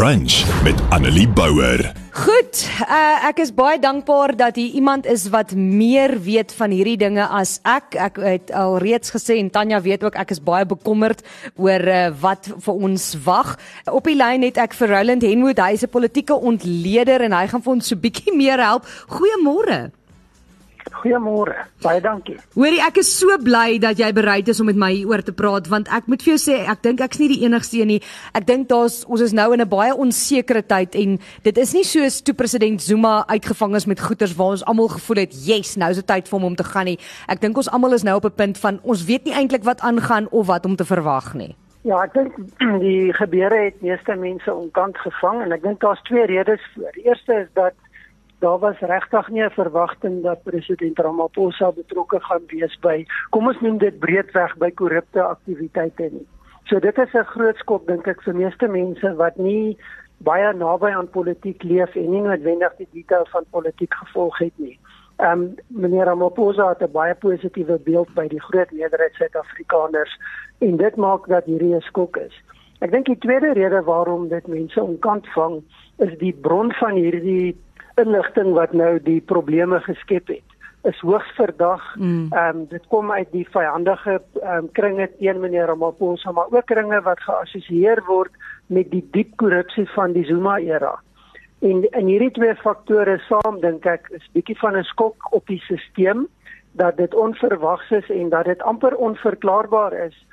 Brunch met Annelie Bouwer. Goed, uh, ek is baie dankbaar dat hier iemand is wat meer weet van hierdie dinge as ek. Ek het al reeds gesê en Tanya weet ook ek is baie bekommerd oor uh, wat vir ons wag. Op die lyn het ek vir Roland Henwood, hy is 'n politieke ontleder en hy gaan vir ons so bietjie meer help. Goeiemôre. Goeiemôre. Baie dankie. Hoorie, ek is so bly dat jy bereid is om met my hieroor te praat want ek moet vir jou sê, ek dink ek's nie die enigste een nie. Ek dink daar's ons is nou in 'n baie onsekere tyd en dit is nie soos toe president Zuma uitgevang is met goederes waar ons almal gevoel het, "Yes, nou is dit tyd vir hom om te gaan nie." Ek dink ons almal is nou op 'n punt van ons weet nie eintlik wat aangaan of wat om te verwag nie. Ja, ek dink die gebeure het meeste mense onkant gevang en ek dink daar's twee redes vir. Die eerste is dat daar was regtig nie 'n verwagting dat president Ramaphosa betrokke gaan wees by kom ons noem dit breedweg by korrupte aktiwiteite nie. So dit is 'n groot skok dink ek vir meeste mense wat nie baie naby aan politiek leef en nie noodwendig die detail van politiek gevolg het nie. Ehm um, meneer Ramaphosa het 'n baie positiewe beeld by die groot meerderheid Suid-Afrikaners en dit maak dat hierdie 'n skok is. Ek dink die tweede rede waarom dit mense onkant vang is die bron van hierdie inligting wat nou die probleme geskep het is hoogs verdag. Mm. Ehm mm. um, dit kom uit die vyandige ehm um, kringe teen meneer Ramaphosa, maar ook kringe wat geassosieer word met die diep korrupsie van die Zuma era. En in hierdie twee faktore saam dink ek is bietjie van 'n skok op die stelsel dat dit onverwags is en dat dit amper onverklaarbaar is.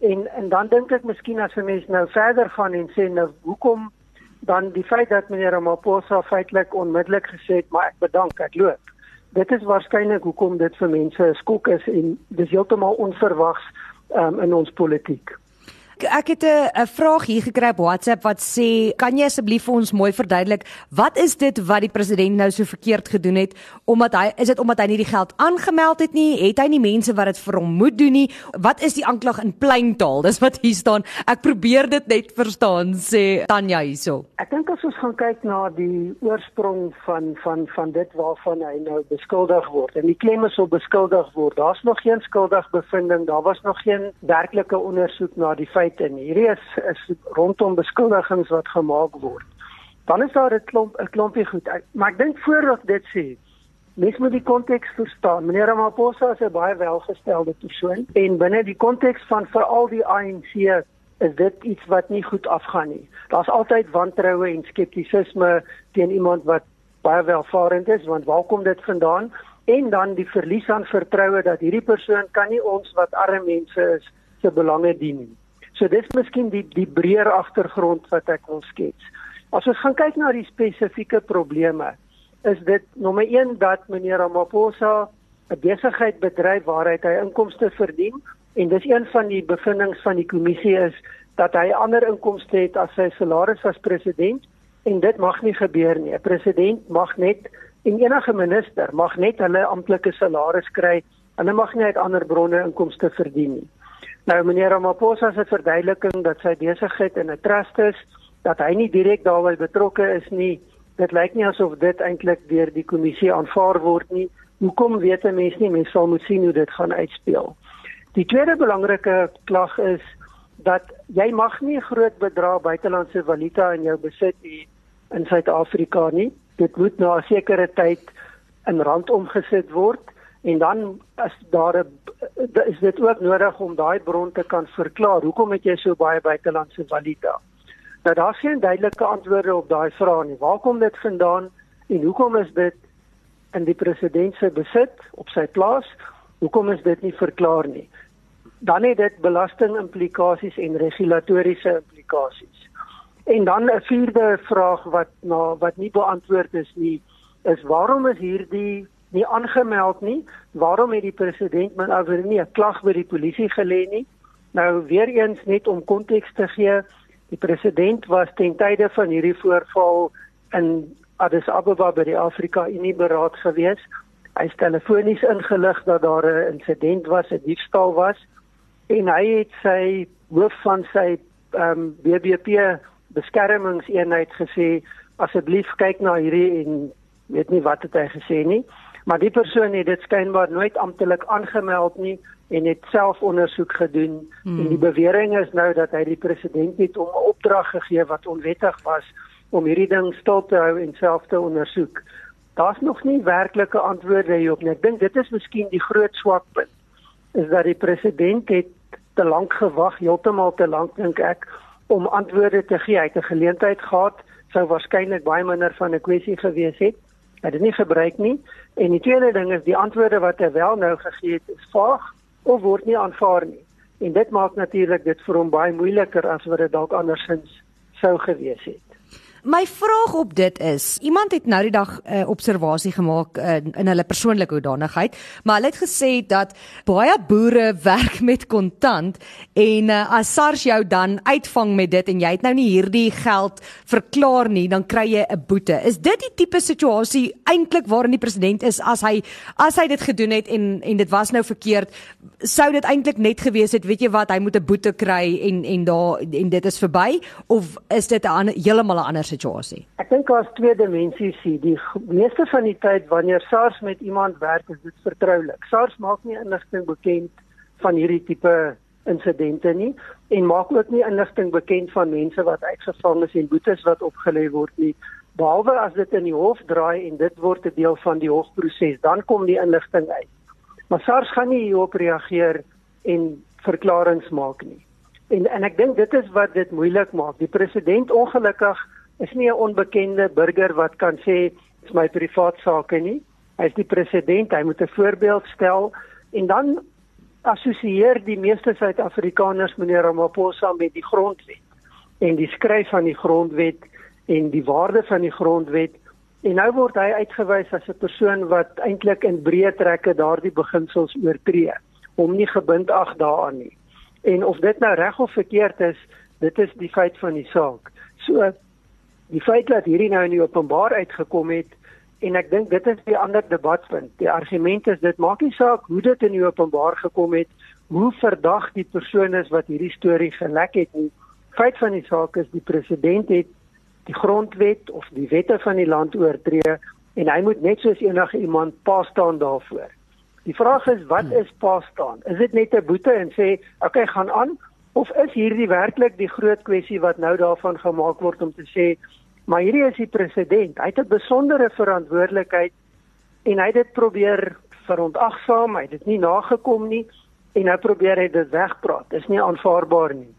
En en dan dink ek miskien as 'n mens nou verder gaan en sê nou hoekom dan die feit dat meneer Ramaphosa feitelik onmiddellik gesê het maar ek bedank ek loop. Dit is waarskynlik hoekom dit vir mense 'n skok is en dis heeltemal onverwags um, in ons politiek ek het 'n vraag hier gekry op WhatsApp wat sê, "Kan jy asseblief vir ons mooi verduidelik wat is dit wat die president nou so verkeerd gedoen het omdat hy is dit omdat hy nie die geld aangemeld het nie? Het hy nie mense wat dit vir hom moet doen nie? Wat is die aanklag in plain taal? Dis wat hier staan. Ek probeer dit net verstaan," sê Tanya hierso. Ek dink as ons gaan kyk na die oorsprong van van van dit waarvan hy nou beskuldig word en die klem is op beskuldig word. Daar's nog geen skuldigbevindings, daar was nog geen werklike ondersoek na die feit feite en hierdie is is rondom beskuldigings wat gemaak word. Dan is daar 'n klomp 'n klompie goed. Maar ek dink voordat dit sê, mens moet die konteks verstaan. Meneer Ramaphosa is 'n baie welgestelde persoon en binne die konteks van veral die ANC is dit iets wat nie goed afgaan nie. Daar's altyd wantroue en skeptisisme teen iemand wat baie welvarend is, want waar kom dit vandaan? En dan die verlies aan vertroue dat hierdie persoon kan nie ons wat arme mense is se belange dien nie. So dis miskien die die breër agtergrond wat ek wil skets. As ons gaan kyk na die spesifieke probleme, is dit nommer 1 dat meneer Ramaphosa 'n besigheid bedryf waaruit hy inkomste verdien en dis een van die bevindinge van die kommissie is dat hy ander inkomste het as sy salaris as president en dit mag nie gebeur nie. 'n President mag net en enige minister mag net hulle amptelike salaris kry hulle mag nie uit ander bronne inkomste verdien nie. Nou meneer Ramaphosa se verduideliking dat sy besigheid in 'n trust is, dat hy nie direk daarbey betrokke is nie, dit lyk nie asof dit eintlik deur die kommissie aanvaar word nie. Hoekom weet 'n mens nie? Mens sal moet sien hoe dit gaan uitspeel. Die tweede belangrike klag is dat jy mag nie groot bedrae buitelandse valuta in jou besit hê in Suid-Afrika nie. Dit moet na 'n sekere tyd in rand omgesit word en dan as daar 'n is dit ook nodig om daai bron te kan verklaar hoekom het jy so baie buitelandse valuta. Nou daar's geen duidelike antwoorde op daai vraag nie. Waar kom dit vandaan en hoekom is dit in die president se besit op sy plaas? Hoekom is dit nie verklaar nie? Dan het dit belasting implikasies en regulatoriese implikasies. En dan 'n vierde vraag wat na wat nie beantwoord is nie is waarom is hierdie nie aangemeld nie. Waarom het die president min oor nie 'n klag by die polisie gelê nie? Nou weer eens net om konteks te gee, die president was ten tye van hierdie voorval in Addis Ababa by die Afrika Unie beraad gewees. Hy het telefonies ingelig dat daar 'n insident was, 'n diefstal was en hy het sy hoof van sy ehm um, BBP beskermingseenheid gesê asseblief kyk na hierdie en weet nie wat het hy gesê nie maar die persoon het dit skynbaar nooit amptelik aangemeld nie en het self ondersoek gedoen hmm. en die bewering is nou dat hy die president het om 'n opdrag gegee wat onwettig was om hierdie ding stil te hou en self te ondersoek. Daar's nog nie werklike antwoorde hierop nie. Ek dink dit is miskien die groot swakpunt is dat die president het te lank gewag, heeltemal te lank dink ek om antwoorde te gee. Hy het 'n geleentheid gehad, sou waarskynlik baie minder van 'n kwessie gewees het. Het dit nie gebruik nie. En die tweede ding is die antwoorde wat hy wel nou gegee het, is vaag of word nie aanvaar nie. En dit maak natuurlik dit vir hom baie moeiliker as wat dit dalk andersins sou gewees het. My vraag op dit is, iemand het nou die dag 'n uh, observasie gemaak uh, in hulle persoonlike hoedanigheid, maar hulle het gesê dat baie boere werk met kontant en uh, as SARS jou dan uitvang met dit en jy het nou nie hierdie geld verklaar nie, dan kry jy 'n boete. Is dit die tipe situasie eintlik waarin die president is as hy as hy dit gedoen het en en dit was nou verkeerd, sou dit eintlik net gewees het, weet jy wat, hy moet 'n boete kry en en daar en dit is verby of is dit 'n heeltemal 'n ander situasie? Ek dink daar's twee dimensies hier. Die meeste van die tyd wanneer SARS met iemand werk, is dit vertroulik. SARS maak nie inligting bekend van hierdie tipe insidente nie en maak ook nie inligting bekend van mense wat uitgevang is en boetes wat opgelê word nie. Behalwe as dit in die hof draai en dit word 'n deel van die hofproses, dan kom die inligting uit. Maar SARS gaan nie hierop reageer en verklaringe maak nie. En en ek dink dit is wat dit moeilik maak. Die president ongelukkig is nie 'n onbekende burger wat kan sê dis my privaat sake nie. Hy is die president, hy moet 'n voorbeeld stel en dan assosieer die meeste Suid-Afrikaners meneer Ramaphosa met die grondwet en die skryf van die grondwet en die waarde van die grondwet en nou word hy uitgewys as 'n persoon wat eintlik in breë trekke daardie beginsels oortree om nie gebind ag daaraan nie. En of dit nou reg of verkeerd is, dit is die feit van die saak. So die feit dat hierdie nou in die openbaar uitgekom het en ek dink dit is 'n ander debatpunt. Die argument is dit maak nie saak hoe dit in die openbaar gekom het, hoe verdag die persoon is wat hierdie storie gelek het nie. Feit van die saak is die president het die grondwet of die wette van die land oortree en hy moet net soos enige iemand pa staan daarvoor. Die vraag is wat is pa staan? Is dit net 'n boete en sê, "Oké, okay, gaan aan," of is hierdie werklik die groot kwessie wat nou daarvan gemaak word om te sê Maar hierdie is die president. Hy het 'n besondere verantwoordelikheid en hy het dit probeer verontagsaam. Hy het dit nie nagekom nie en nou probeer hy dit wegpraat. Dis nie aanvaarbaar nie.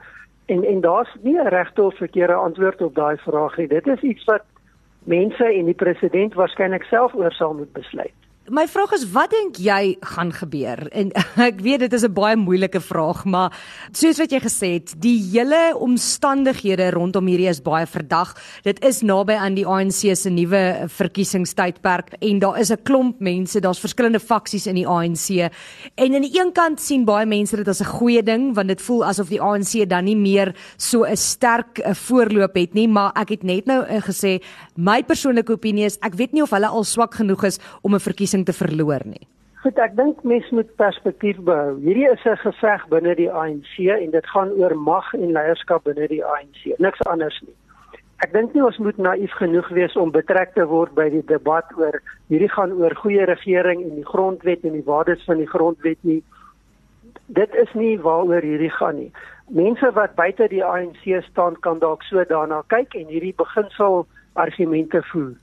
En en daar's nie 'n regte of verkeerde antwoord op daai vraag nie. Dit is iets wat mense en die president waarskynlik self oor sal moet besluit. My vraag is wat dink jy gaan gebeur? En ek weet dit is 'n baie moeilike vraag, maar soos wat jy gesê het, die hele omstandighede rondom hierdie is baie verdag. Dit is naby aan die ANC se nuwe verkiesingstydperk en daar is 'n klomp mense, daar's verskillende faksies in die ANC. En aan die een kant sien baie mense dit as 'n goeie ding want dit voel asof die ANC dan nie meer so 'n sterk eh, voorloop het nie, maar ek het net nou eh, gesê my persoonlike opinie is ek weet nie of hulle al swak genoeg is om 'n verkiesing verkiesing te verloor nie? Goed, ek dink mens moet perspektief behou. Hierdie is 'n geveg binne die ANC en dit gaan oor mag en leierskap binne die ANC, niks anders nie. Ek dink nie ons moet naïef genoeg wees om betrek te word by die debat oor hierdie gaan oor goeie regering en die grondwet en die waardes van die grondwet nie. Dit is nie waaroor hierdie gaan nie. Mense wat buite die ANC staan kan dalk so daarna kyk en hierdie beginsel argumente voer.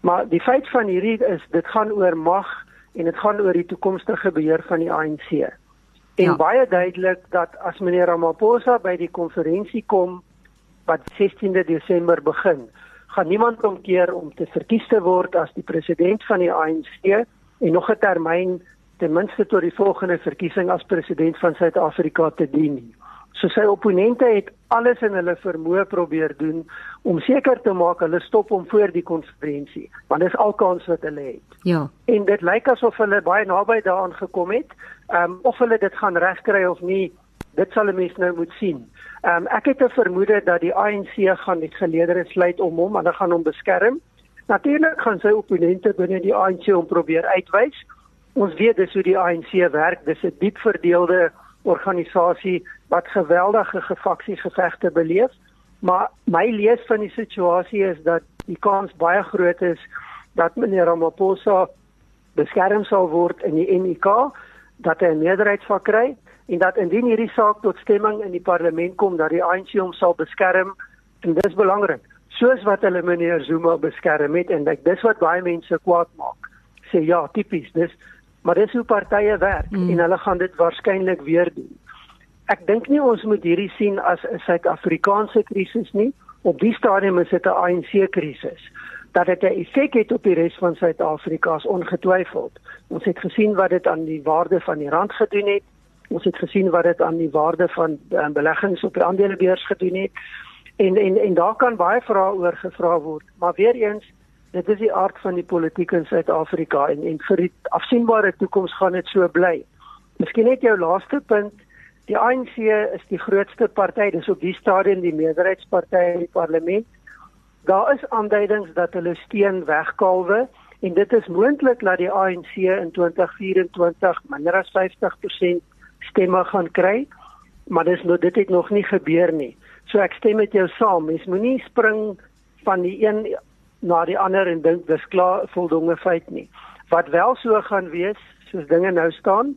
Maar die feit van hierdie is dit gaan oor mag en dit gaan oor die toekomstige beheer van die ANC. En ja. baie duidelik dat as meneer Ramaphosa by die konferensie kom wat 16de Desember begin, gaan niemand omkeer om te verkies te word as die president van die ANC en nog 'n termyn ten minste tot die volgende verkiesing as president van Suid-Afrika te dien nie. So sy opponente het alles in hulle vermoë probeer doen om seker te maak hulle stop hom voor die konferensie, want dis al kans wat hulle het. Ja. En dit lyk asof hulle baie naby daaraan gekom het. Ehm um, of hulle dit gaan regkry of nie, dit sal 'n mens nou moet sien. Ehm um, ek het 'n vermoede dat die ANC gaan die geleedere sluit om hom en hulle gaan hom beskerm. Natuurlik gaan sy opponente binne die ANC hom probeer uitwys. Ons weet dis hoe die ANC werk, dis 'n diep verdeelde organisasie wat geweldige gefaksiegevegte beleef. Maar my lees van die situasie is dat die kans baie groot is dat meneer Ramaphosa beskerm sal word in die NIK. dat hy 'n meerderheid sal kry en dat indien hierdie saak tot stemming in die parlement kom dat die ANC hom sal beskerm en dis belangrik soos wat hulle meneer Zuma beskerm het en ek dis wat baie mense kwaad maak sê ja tipies dis maar dis hoe partye werk mm. en hulle gaan dit waarskynlik weer doen. Ek dink nie ons moet hierdie sien as 'n Suid-Afrikaanse krisis nie. Op die stadium is dit 'n ANC krisis. Dat dit 'n effek het op die res van Suid-Afrika is ongetwyfeld. Ons het gesien wat dit aan die waarde van die rand gedoen het. Ons het gesien wat dit aan die waarde van um, beleggings op die aandelebeurs gedoen het. En en en daar kan baie vrae oor gevra word. Maar weer eens dit is die aard van die politiek in Suid-Afrika en en vir die afsienbare toekoms gaan dit so bly. Miskien net jou laaste punt die ANC is die grootste party dis op die stadium die meerderheidsparty in die parlement. Daar is aanduidings dat hulle steun wegkalwe en dit is moontlik dat die ANC in 2024 minder as 50% stemme gaan kry, maar dis nou dit het nog nie gebeur nie. So ek stem met jou saam. Mens moenie spring van die een na die ander en dink dis klaar voldonge feit nie. Wat wel so gaan wees, soos dinge nou staan,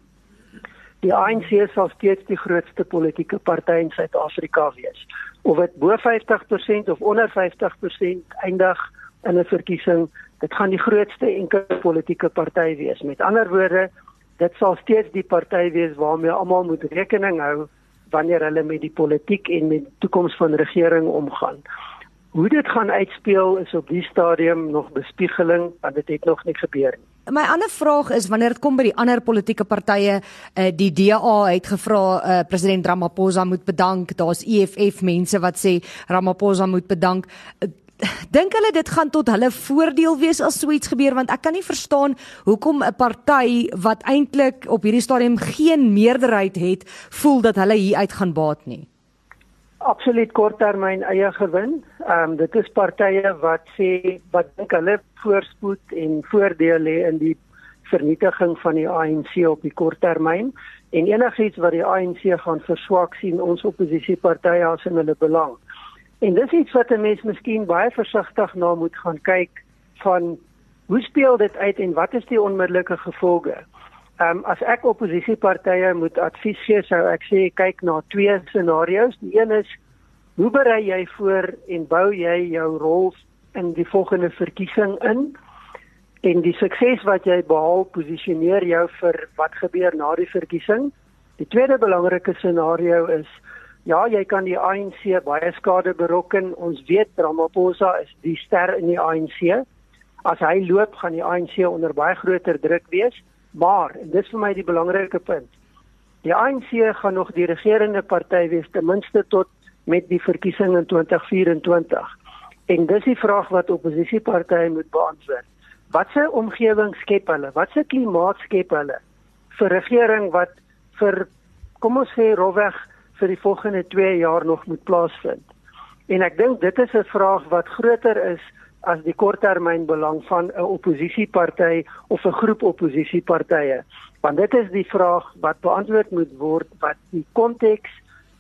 die ANC sal steeds die grootste politieke party in Suid-Afrika wees. Of dit bo 50% of onder 50% eindig in 'n verkiesing, dit gaan die grootste enkele politieke party wees. Met ander woorde, dit sal steeds die party wees waarmee almal moet rekening hou wanneer hulle met die politiek en met die toekoms van regering omgaan. Hoe dit gaan uitspeel is op die stadium nog bespiegeling want dit het nog nie gebeur nie. My ander vraag is wanneer dit kom by die ander politieke partye, uh, die DA het gevra uh, president Ramaphosa moet bedank. Daar's EFF mense wat sê Ramaphosa moet bedank. Uh, dink hulle dit gaan tot hulle voordeel wees as so iets gebeur want ek kan nie verstaan hoekom 'n party wat eintlik op hierdie stadium geen meerderheid het, voel dat hulle hier uit gaan baat nie. Absoluut korttermyn eie gewin. Ehm um, dit is partye wat sê wat dink hulle voorspoed en voordeel lê in die vernietiging van die ANC op die korttermyn en enigiets wat die ANC gaan verswak sien ons oppositiepartye as in hulle belang. En dis iets wat 'n mens miskien baie versigtig na moet gaan kyk van hoe speel dit uit en wat is die onmiddellike gevolge? Ehm um, as ek oppositiepartye moet advies gee, sou ek sê kyk na twee scenario's. Die een is hoe berei jy voor en bou jy jou rol in die volgende verkiesing in? En die sukses wat jy behaal, posisioneer jou vir wat gebeur na die verkiesing. Die tweede belangrike scenario is ja, jy kan die ANC baie skade berokken. Ons weet Ramaphosa is die ster in die ANC. As hy loop, gaan die ANC onder baie groter druk wees. Maar en dis vir my die belangrike punt. Die ANC gaan nog die regerende party wees ten minste tot met die verkiesing in 2024. En dis die vraag wat oppositiepartye moet beantwoord. Watse omgewing skep hulle? Watse klimaat skep hulle vir regering wat vir kom ons sê rowweg vir die volgende 2 jaar nog moet plaasvind? En ek dink dit is 'n vraag wat groter is as die korttermynbelang van 'n oppositieparty of 'n groep oppositiepartye. Want dit is die vraag wat beantwoord moet word wat die konteks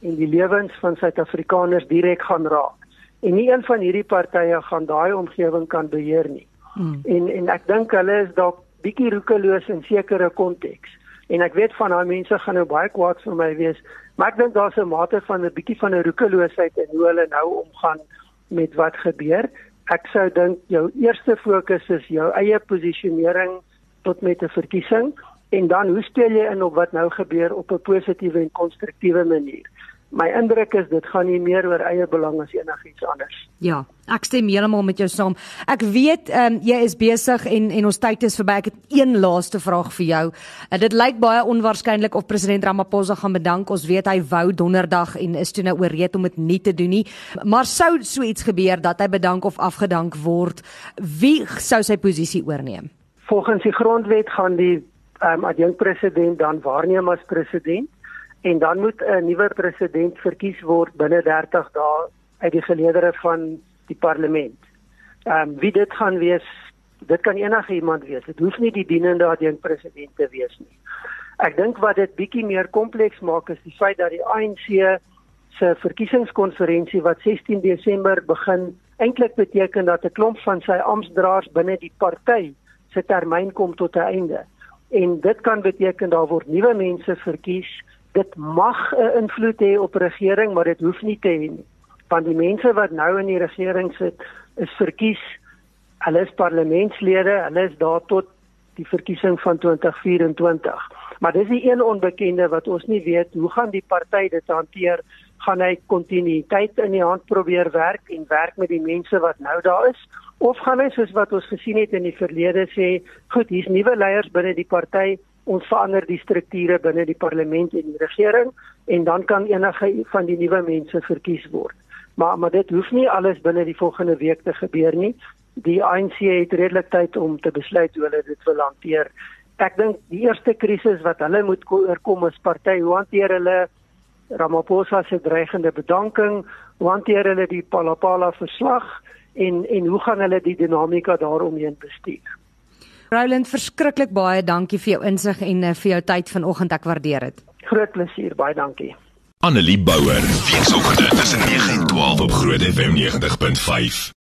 en die lewens van Suid-Afrikaners direk gaan raak. En nie een van hierdie partye gaan daai omgewing kan beheer nie. Hmm. En en ek dink hulle is dalk bietjie roekeloos in sekere konteks. En ek weet van daai mense gaan nou baie kwaad vir my wees, maar ek dink daar's 'n mate van 'n bietjie van 'n roekeloosheid in hoe hulle nou omgaan met wat gebeur ek sou dink jou eerste fokus is jou eie posisionering tot met 'n verkiesing en dan hoe speel jy in op wat nou gebeur op 'n positiewe en konstruktiewe manier. My indruk is dit gaan nie meer oor eie belang as enigiets anders. Ja, ek stem heeltemal met jou saam. Ek weet ehm um, jy is besig en en ons tyd is verby. Ek het een laaste vraag vir jou. Uh, dit lyk baie onwaarskynlik of president Ramaphosa gaan bedank. Ons weet hy wou donderdag en is toe nou ooreed om dit nie te doen nie. Maar sou so iets gebeur dat hy bedank of afgedank word, wie sou sy posisie oorneem? Volgens die grondwet gaan die ehm um, adjunkt president dan waarneem as president en dan moet 'n nuwe president verkies word binne 30 dae uit die geleedere van die parlement. Ehm um, wie dit gaan wees, dit kan enige iemand wees. Dit hoef nie die dienende adjunkt president te wees nie. Ek dink wat dit bietjie meer kompleks maak is die feit dat die ANC se verkiesingskonferensie wat 16 Desember begin eintlik beteken dat 'n klomp van sy amptdraers binne die party se termyn kom tot 'n einde. en dit kan beteken daar word nuwe mense verkies. Dit mag 'n invloed hê op regering, maar dit hoef nie te hê nie. Want die mense wat nou in die regering sit, is verkies. Hulle is parlementslede, hulle is daar tot die verkiesing van 2024. Maar dis die een onbekende wat ons nie weet hoe gaan die party dit hanteer? Gaan hy kontinuïteit in die hand probeer werk en werk met die mense wat nou daar is? Of gaan hy soos wat ons gesien het in die verlede sê, goed, hier's nuwe leiers binne die party, ons verander die strukture binne die parlement en die regering en dan kan enige van die nuwe mense verkies word. Maar maar dit hoef nie alles binne die volgende week te gebeur nie. Die ANC het redelik tyd om te besluit hoe hulle dit wil hanteer. Ek dink die eerste krisis wat hulle moet oorkom is party hoe hanteer hulle Ramaphosa se dreigende bedanking, hoe hanteer hulle die Palapala verslag en en hoe gaan hulle die dinamika daaromheen bestuur? Roland, verskriklik baie dankie vir jou insig en uh, vir jou tyd vanoggend. Ek waardeer dit. Groot plesier, baie dankie. Annelie Bouwer, weekoggend tussen 9 en 12 op Groot FM 90.5.